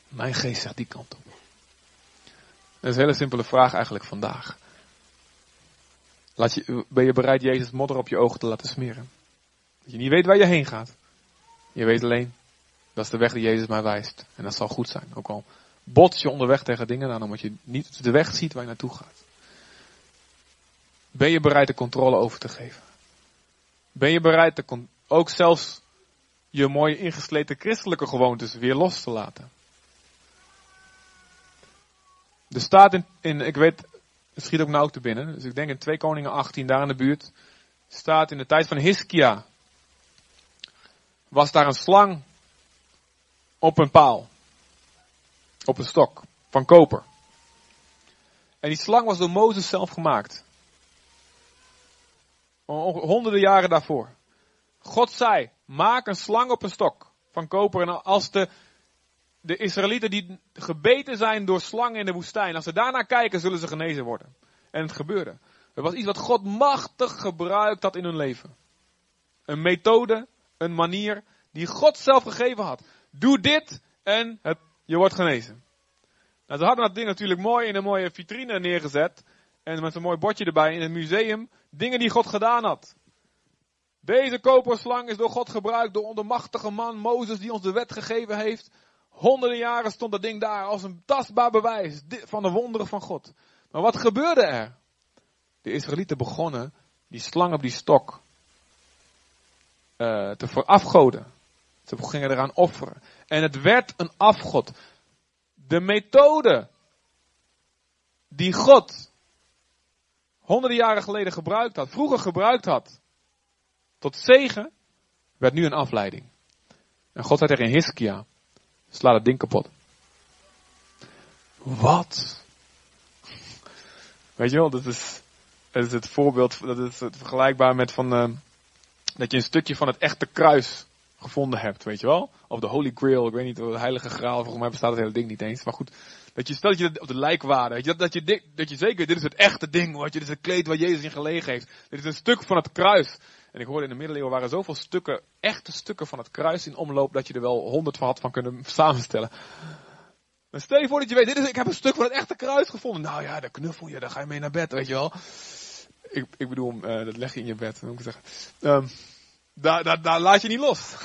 Mijn geest zegt die kant op. Dat is een hele simpele vraag eigenlijk vandaag. Laat je, ben je bereid Jezus modder op je ogen te laten smeren? Dat je niet weet waar je heen gaat. Je weet alleen, dat is de weg die Jezus mij wijst. En dat zal goed zijn. Ook al bots je onderweg tegen dingen aan, omdat je niet de weg ziet waar je naartoe gaat. Ben je bereid de controle over te geven? Ben je bereid de, ook zelfs je mooie ingesleten christelijke gewoontes weer los te laten? Er staat in, in ik weet, het schiet ook nauw te binnen. Dus ik denk in 2 Koningen 18, daar in de buurt. Staat in de tijd van Hiskia. Was daar een slang op een paal. Op een stok. Van koper. En die slang was door Mozes zelf gemaakt. Honderden jaren daarvoor. God zei, maak een slang op een stok van koper. En als de de Israëlieten die gebeten zijn door slangen in de woestijn, als ze daarnaar kijken, zullen ze genezen worden. En het gebeurde. Het was iets wat God machtig gebruikt had in hun leven. Een methode, een manier die God zelf gegeven had. Doe dit en je wordt genezen. Nou, ze hadden dat ding natuurlijk mooi in een mooie vitrine neergezet. En met een mooi bordje erbij in het museum. Dingen die God gedaan had. Deze koperslang is door God gebruikt door de man Mozes die ons de wet gegeven heeft. Honderden jaren stond dat ding daar als een tastbaar bewijs van de wonderen van God. Maar wat gebeurde er? De Israëlieten begonnen die slang op die stok uh, te verafgoden. Ze gingen eraan offeren. En het werd een afgod. De methode die God honderden jaren geleden gebruikt had, vroeger gebruikt had, tot zegen werd nu een afleiding. En God zei tegen Hiskia, sla dat ding kapot. Wat? Weet je wel, dat is, dat is het voorbeeld, dat is het vergelijkbaar met van, uh, dat je een stukje van het echte kruis gevonden hebt, weet je wel? Of de Holy Grail, ik weet niet, de Heilige Graal, volgens mij bestaat het hele ding niet eens. Maar goed, dat je, stel dat je op de lijkwaarde, dat, dat, je, dat je zeker, dit is het echte ding, wat je, dit is het kleed waar Jezus in gelegen heeft. Dit is een stuk van het kruis. En ik hoorde in de middeleeuwen waren zoveel stukken, echte stukken van het kruis in omloop, dat je er wel honderd van had van kunnen samenstellen. Maar stel je voor dat je weet, dit is, ik heb een stuk van het echte kruis gevonden. Nou ja, daar knuffel je, daar ga je mee naar bed, weet je wel. Ik, ik bedoel, uh, dat leg je in je bed, moet ik zeggen. Um, daar, daar, daar laat je niet los.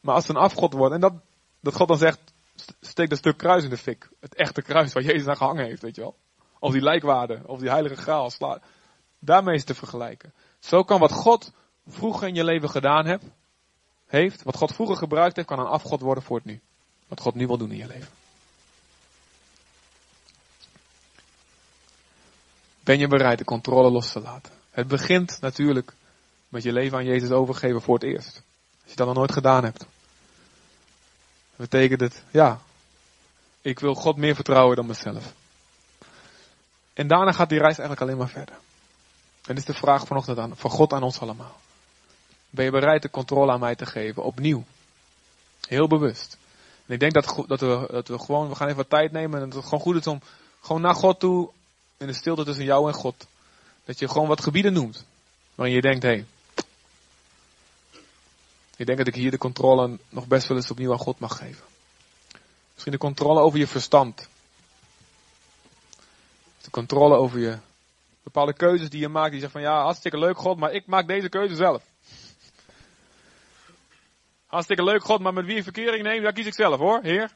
Maar als het een afgod wordt, en dat, dat God dan zegt, steek dat stuk kruis in de fik. Het echte kruis waar Jezus aan gehangen heeft, weet je wel. Of die lijkwaarde, of die heilige graal. Sla, daarmee is te vergelijken. Zo kan wat God vroeger in je leven gedaan hebt, heeft, wat God vroeger gebruikt heeft, kan een afgod worden voor het nu. Wat God nu wil doen in je leven. Ben je bereid de controle los te laten? Het begint natuurlijk met je leven aan Jezus overgeven voor het eerst. Als je dat nog nooit gedaan hebt. Betekent het, ja, ik wil God meer vertrouwen dan mezelf. En daarna gaat die reis eigenlijk alleen maar verder. En dit is de vraag vanochtend aan, van God aan ons allemaal. Ben je bereid de controle aan mij te geven? Opnieuw. Heel bewust. En ik denk dat, dat, we, dat we gewoon, we gaan even wat tijd nemen en dat het gewoon goed is om gewoon naar God toe, in de stilte tussen jou en God, dat je gewoon wat gebieden noemt. Waarin je denkt, hé, hey, ik denk dat ik hier de controle nog best wel eens opnieuw aan God mag geven. Misschien de controle over je verstand. De controle over je bepaalde keuzes die je maakt. Die zegt van ja, hartstikke leuk God, maar ik maak deze keuze zelf. Hartstikke leuk God, maar met wie ik verkering neem, daar kies ik zelf hoor, Heer.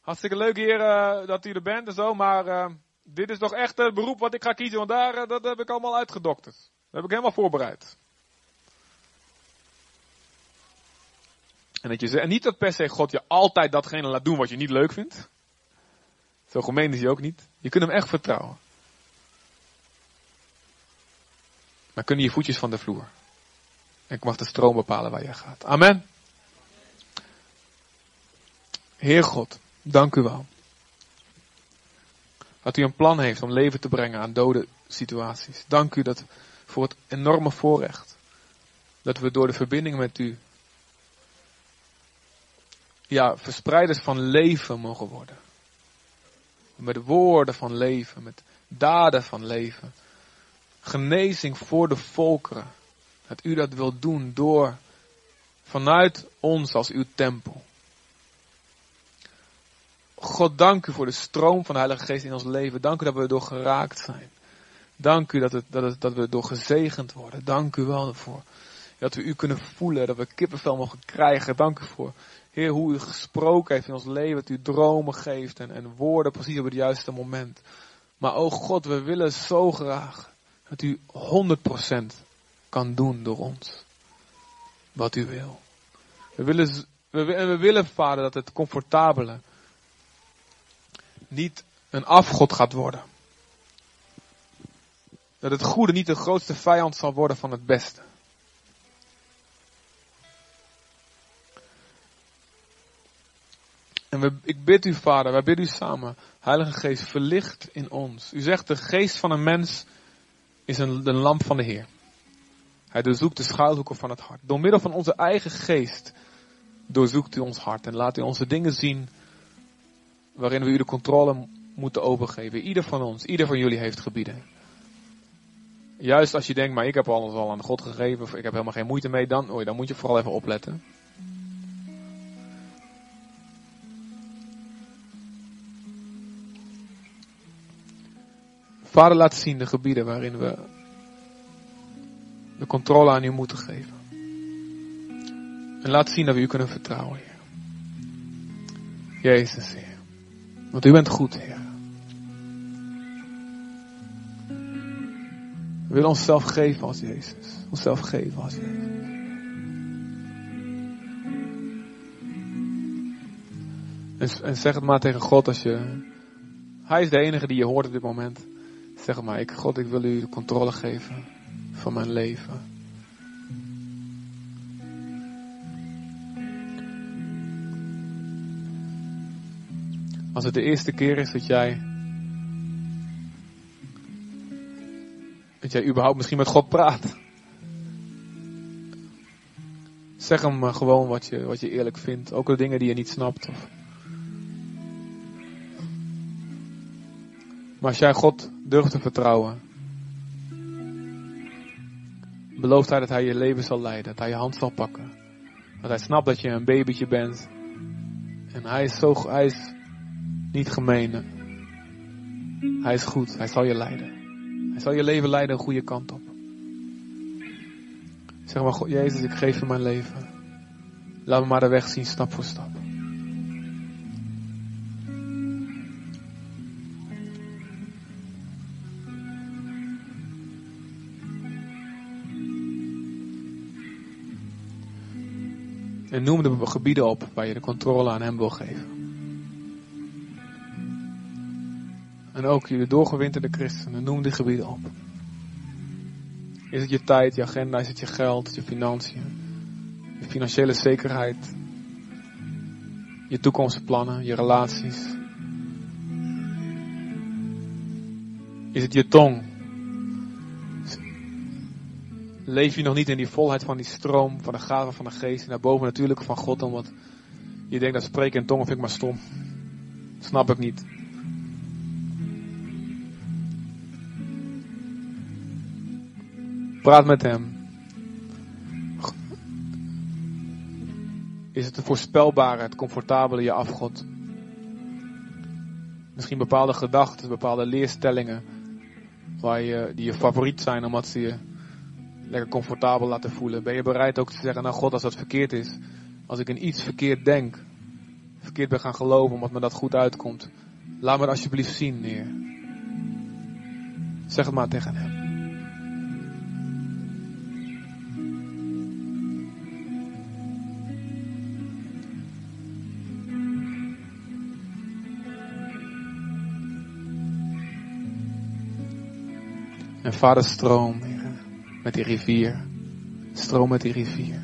Hartstikke leuk Heer uh, dat u er bent en zo, maar uh, dit is toch echt het beroep wat ik ga kiezen, want daar, uh, dat heb ik allemaal uitgedokterd. Dat heb ik helemaal voorbereid. En, dat je, en niet dat per se God je altijd datgene laat doen wat je niet leuk vindt. Zo gemeen is hij ook niet. Je kunt hem echt vertrouwen. Maar kunnen je voetjes van de vloer. Ik mag de stroom bepalen waar je gaat. Amen. Heer God, dank u wel. Dat u een plan heeft om leven te brengen aan dode situaties. Dank u dat voor het enorme voorrecht. Dat we door de verbinding met u ja, verspreiders van leven mogen worden. Met woorden van leven, met daden van leven. Genezing voor de volkeren. Dat u dat wilt doen door, vanuit ons als uw tempel. God, dank u voor de stroom van de Heilige Geest in ons leven. Dank u dat we door geraakt zijn. Dank u dat, het, dat, dat we door gezegend worden. Dank u wel ervoor. Dat we u kunnen voelen, dat we kippenvel mogen krijgen. Dank u voor Heer, hoe u gesproken heeft in ons leven, dat u dromen geeft en, en woorden precies op het juiste moment. Maar oh God, we willen zo graag dat u 100% kan doen door ons. Wat u wil. We willen, we, we willen, Vader, dat het comfortabele niet een afgod gaat worden. Dat het goede niet de grootste vijand zal worden van het beste. En we, ik bid u, Vader, wij bidden u samen. Heilige Geest, verlicht in ons. U zegt, de geest van een mens is een, de lamp van de Heer. Hij doorzoekt de schuilhoeken van het hart. Door middel van onze eigen geest doorzoekt u ons hart. En laat u onze dingen zien waarin we u de controle moeten overgeven. Ieder van ons, ieder van jullie heeft gebieden. Juist als je denkt, maar ik heb alles al aan God gegeven, of ik heb helemaal geen moeite mee, dan, oh, dan moet je vooral even opletten. Vader, laat zien de gebieden waarin we de controle aan u moeten geven. En laat zien dat we u kunnen vertrouwen, Heer. Jezus, Heer. Want u bent goed, Heer. We willen onszelf geven als Jezus. Onszelf geven als Jezus. En, en zeg het maar tegen God als je. Hij is de enige die je hoort op dit moment. Zeg maar, ik, God, ik wil u de controle geven. van mijn leven. Als het de eerste keer is dat jij. dat jij überhaupt misschien met God praat. Zeg hem gewoon wat je, wat je eerlijk vindt. Ook de dingen die je niet snapt. Of... Maar als jij God durft te vertrouwen. Belooft hij dat hij je leven zal leiden. Dat hij je hand zal pakken. Dat hij snapt dat je een babytje bent. En hij is zo, hij is niet gemeen. Hij is goed. Hij zal je leiden. Hij zal je leven leiden een goede kant op. Zeg maar, God, Jezus, ik geef je mijn leven. Laat me maar de weg zien, stap voor stap. En noem de gebieden op waar je de controle aan hem wil geven. En ook je doorgewinterde christenen, noem die gebieden op. Is het je tijd, je agenda, is het je geld, je financiën, je financiële zekerheid, je toekomstplannen, je relaties? Is het je tong? Leef je nog niet in die volheid van die stroom, van de gaven van de geest, en daarboven natuurlijk van God, omdat je denkt dat spreken in tongen vind ik maar stom. Snap ik niet. Praat met hem. Is het het voorspelbare, het comfortabele je afgod? Misschien bepaalde gedachten, bepaalde leerstellingen waar je, die je favoriet zijn omdat ze je lekker comfortabel laten voelen. Ben je bereid ook te zeggen, nou God, als dat verkeerd is, als ik in iets verkeerd denk, verkeerd ben gaan geloven omdat me dat goed uitkomt, laat me dat alsjeblieft zien, Heer. Zeg het maar tegen hem. En vader stroom, met die rivier. Stroom met die rivier.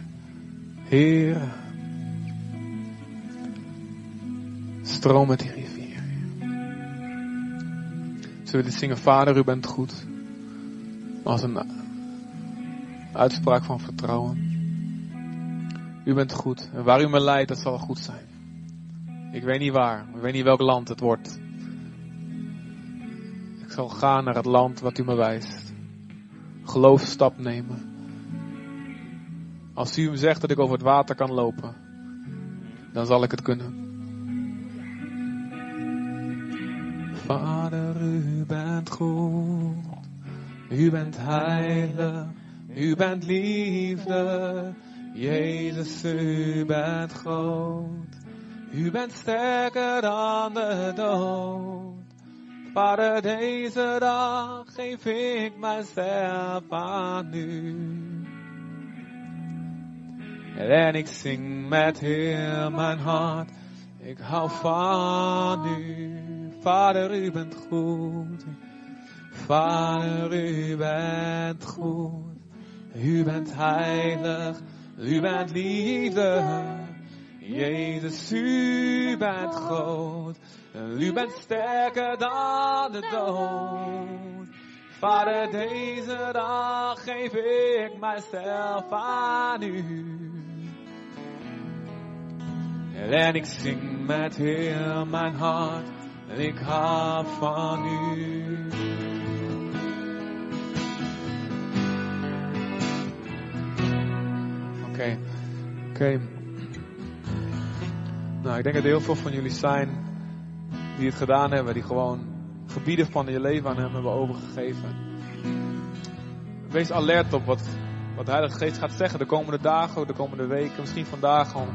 Heer. Stroom met die rivier. Zullen we dit zingen? Vader, u bent goed. Als een uitspraak van vertrouwen. U bent goed. En waar u me leidt, dat zal goed zijn. Ik weet niet waar. Ik weet niet welk land het wordt zal gaan naar het land wat u me wijst. Geloofstap nemen. Als u me zegt dat ik over het water kan lopen, dan zal ik het kunnen. Vader, u bent goed. U bent heilig. U bent liefde. Jezus, u bent groot. U bent sterker dan de dood. Vader, deze dag geef ik mijzelf aan u. En ik zing met heel mijn hart, ik hou van u. Vader, u bent goed. Vader, u bent goed. U bent heilig, u bent liefde. Jezus, u bent groot. U bent sterker dan de dood. Vader, deze dag geef ik mijzelf aan u. En ik zing met heel mijn hart. Ik hou van u. Oké, oké. Nou, ik denk dat heel veel van jullie zijn die het gedaan hebben, die gewoon gebieden van je leven aan hem hebben overgegeven. Wees alert op wat, wat de Heilige Geest gaat zeggen de komende dagen, de komende weken, misschien vandaag al.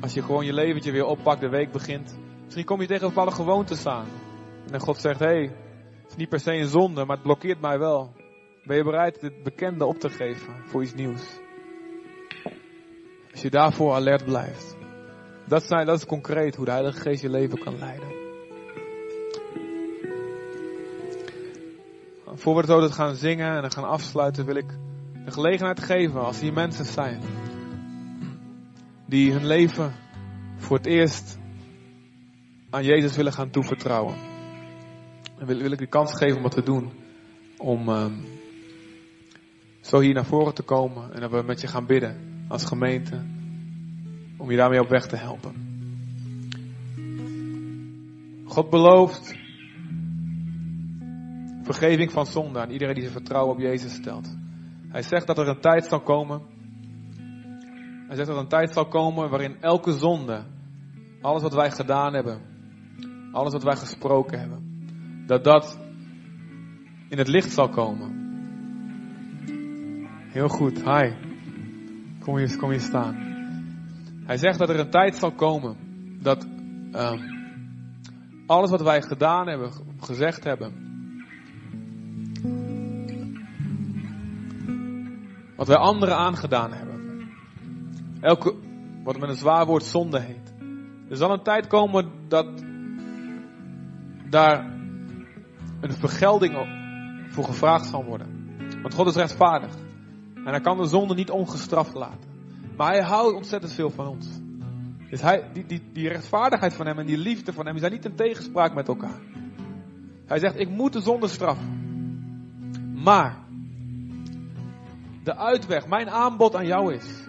Als je gewoon je leventje weer oppakt, de week begint. Misschien kom je tegen bepaalde gewoontes aan. En God zegt, hé, hey, het is niet per se een zonde, maar het blokkeert mij wel. Ben je bereid het bekende op te geven voor iets nieuws? Als je daarvoor alert blijft. Dat, zijn, dat is concreet hoe de Heilige Geest je leven kan leiden. voor we het gaan zingen en gaan afsluiten, wil ik de gelegenheid geven als hier mensen zijn die hun leven voor het eerst aan Jezus willen gaan toevertrouwen. En wil, wil ik de kans geven om wat te doen. Om um, zo hier naar voren te komen en dat we met je gaan bidden als gemeente. Om je daarmee op weg te helpen. God belooft vergeving van zonde aan iedereen die zijn vertrouwen op Jezus stelt. Hij zegt dat er een tijd zal komen. Hij zegt dat er een tijd zal komen waarin elke zonde, alles wat wij gedaan hebben, alles wat wij gesproken hebben, dat dat in het licht zal komen. Heel goed, hi. Kom hier, kom hier staan. Hij zegt dat er een tijd zal komen dat um, alles wat wij gedaan hebben, gezegd hebben, Wat wij anderen aangedaan hebben. Elke, wat met een zwaar woord zonde heet. Er zal een tijd komen dat daar een vergelding voor gevraagd zal worden. Want God is rechtvaardig. En hij kan de zonde niet ongestraft laten. Maar hij houdt ontzettend veel van ons. Dus hij, die, die, die rechtvaardigheid van hem en die liefde van hem, die zijn niet in tegenspraak met elkaar. Hij zegt, ik moet de zonde straffen. Maar, de uitweg, mijn aanbod aan jou is.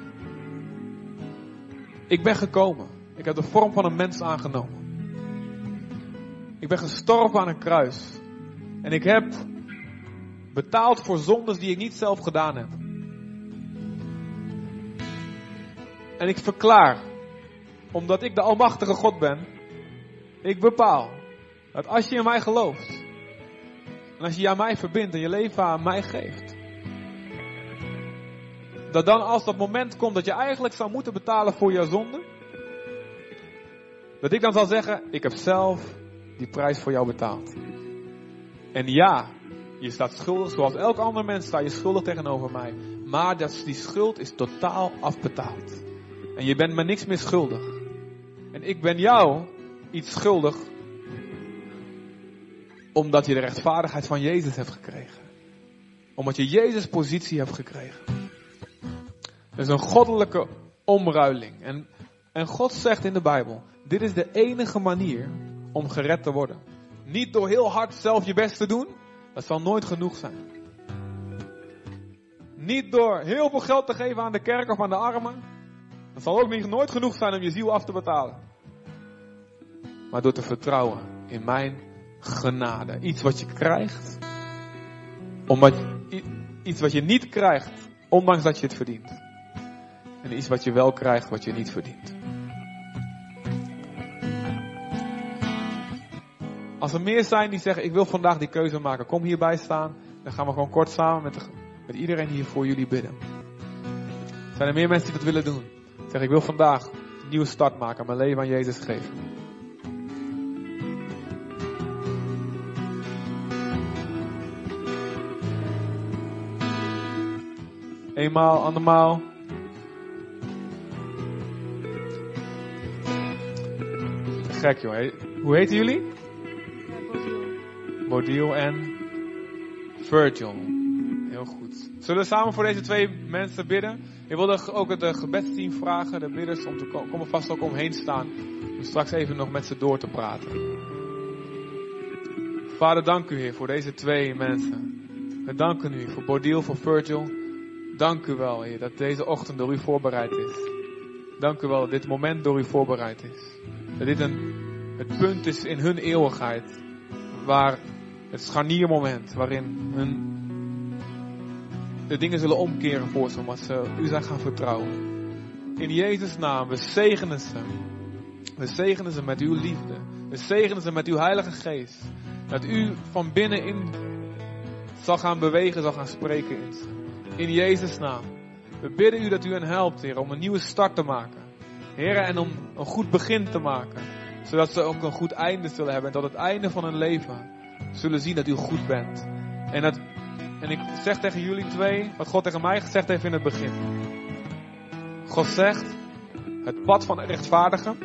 Ik ben gekomen. Ik heb de vorm van een mens aangenomen. Ik ben gestorven aan een kruis. En ik heb betaald voor zondes die ik niet zelf gedaan heb. En ik verklaar, omdat ik de Almachtige God ben, ik bepaal dat als je in mij gelooft, en als je je aan mij verbindt en je leven aan mij geeft, dat dan als dat moment komt dat je eigenlijk zou moeten betalen voor je zonde, dat ik dan zal zeggen, ik heb zelf die prijs voor jou betaald. En ja, je staat schuldig, zoals elk ander mens sta je schuldig tegenover mij. Maar dat, die schuld is totaal afbetaald. En je bent me niks meer schuldig. En ik ben jou iets schuldig, omdat je de rechtvaardigheid van Jezus hebt gekregen. Omdat je Jezus positie hebt gekregen. Dat is een goddelijke omruiling. En, en God zegt in de Bijbel, dit is de enige manier om gered te worden. Niet door heel hard zelf je best te doen, dat zal nooit genoeg zijn. Niet door heel veel geld te geven aan de kerk of aan de armen, dat zal ook nooit genoeg zijn om je ziel af te betalen. Maar door te vertrouwen in mijn genade. Iets wat je krijgt, omdat, iets wat je niet krijgt, ondanks dat je het verdient. En iets wat je wel krijgt, wat je niet verdient. Als er meer zijn die zeggen, ik wil vandaag die keuze maken, kom hierbij staan. Dan gaan we gewoon kort samen met, met iedereen hier voor jullie bidden. Zijn er meer mensen die dat willen doen? Zeg, ik wil vandaag een nieuwe start maken, mijn leven aan Jezus geven. Eenmaal, andermaal. Gek joh. Hoe heten jullie? Bodil en Virgil. Heel goed. Zullen we samen voor deze twee mensen bidden? Ik wilde ook het gebedsteam vragen, de bidders, om te komen. Kom vast ook omheen staan. Om straks even nog met ze door te praten. Vader, dank u Heer voor deze twee mensen. We danken u voor Bodil, voor Virgil. Dank u wel Heer dat deze ochtend door u voorbereid is. Dank u wel dat dit moment door u voorbereid is. Dat dit een, het punt is in hun eeuwigheid. Waar het scharniermoment waarin hun de dingen zullen omkeren voor ze, omdat ze u zijn gaan vertrouwen. In Jezus' naam, we zegenen ze. We zegenen ze met uw liefde. We zegenen ze met uw Heilige Geest. Dat u van binnenin zal gaan bewegen, zal gaan spreken in ze. In Jezus' naam. We bidden u dat u hen helpt, Heer, om een nieuwe start te maken. Heer, en om een goed begin te maken. Zodat ze ook een goed einde zullen hebben. En tot het einde van hun leven zullen zien dat u goed bent. En, dat, en ik zeg tegen jullie twee wat God tegen mij gezegd heeft in het begin. God zegt, het pad van de rechtvaardige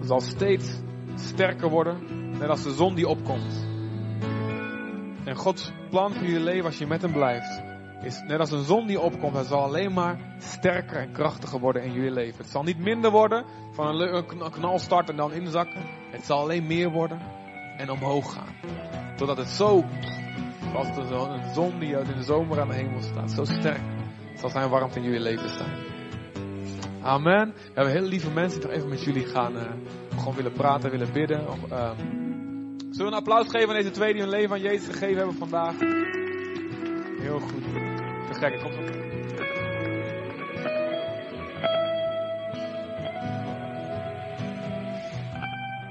zal steeds sterker worden, net als de zon die opkomt. En Gods plan voor jullie leven als je met hem blijft, is net als een zon die opkomt, het zal alleen maar sterker en krachtiger worden in jullie leven. Het zal niet minder worden van een, een knal starten en dan inzakken. Het zal alleen meer worden en omhoog gaan. Totdat het zo, zoals een zon die uit in de zomer aan de hemel staat, zo sterk zal zijn warmte in jullie leven staan. Amen. We hebben hele lieve mensen die nog even met jullie gaan, eh, gewoon willen praten, willen bidden. Of, ehm, Zullen we een applaus geven aan deze twee die hun leven aan Jezus gegeven hebben vandaag? Heel goed. Te gek, komt op.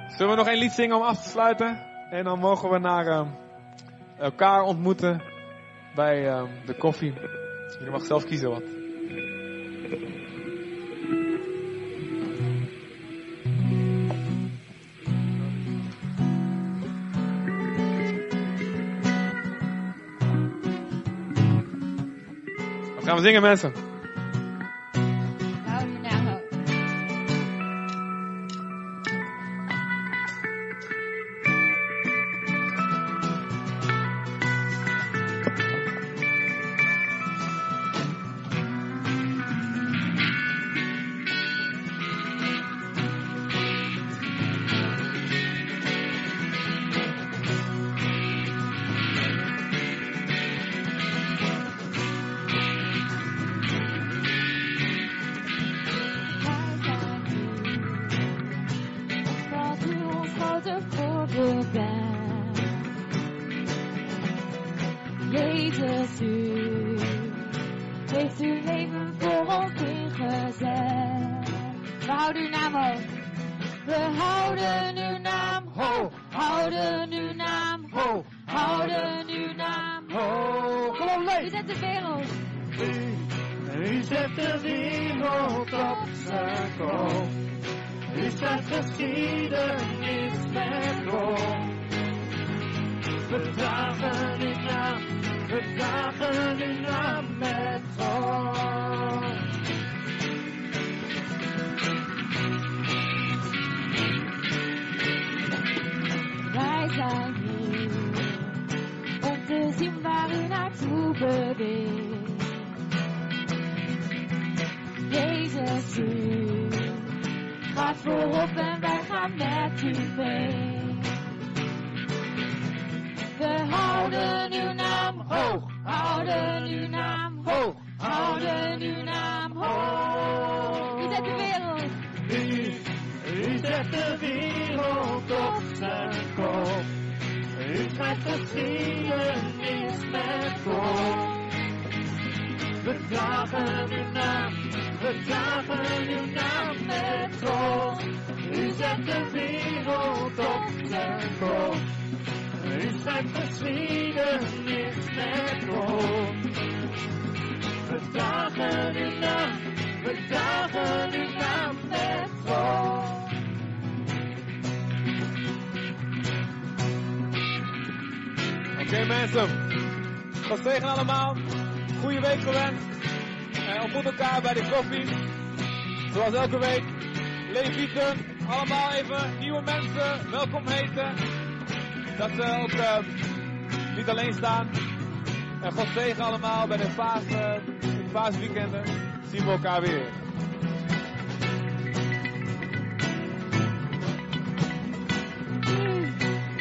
Zullen we nog één lied zingen om af te sluiten? En dan mogen we naar ehm, elkaar ontmoeten bij ehm, de koffie. Je mag zelf kiezen wat. Wat gaan we zingen mensen? Houden uw naam hoog, houden uw naam hoog. U zet de wereld. U, u zet de wereld op zijn kop. U schrijft geschiedenis met rol. We dragen uw naam, we dragen uw naam met rol. U zet de wereld op zijn kop. Schrijft geschiedenis met rol. We dragen uw naam, we dragen uw naam met rol. Oké mensen, God zegen allemaal. Goede week gewenst. En ontmoet elkaar bij de koffie. Zoals elke week. Levieten, allemaal even nieuwe mensen welkom heten. Dat ze ook eh, niet alleen staan. En God zegen allemaal bij de paas, paasweekenden. Zien we elkaar weer.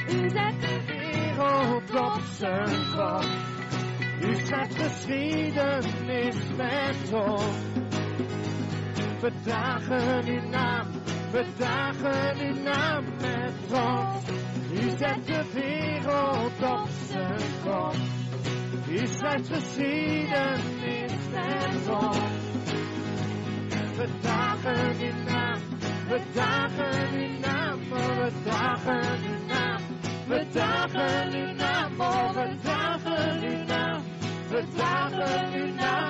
U, zet op zijn kop. U schrijft geschiedenis met ons. We dragen uw naam, we dragen uw naam met ons. U zet de wereld op zijn kop. U schrijft geschiedenis met ons. We dragen uw naam, we dragen uw naam, oh, we dragen uw naam. We dragen uw naam, oh, we dragen uw naam. We dragen uw naam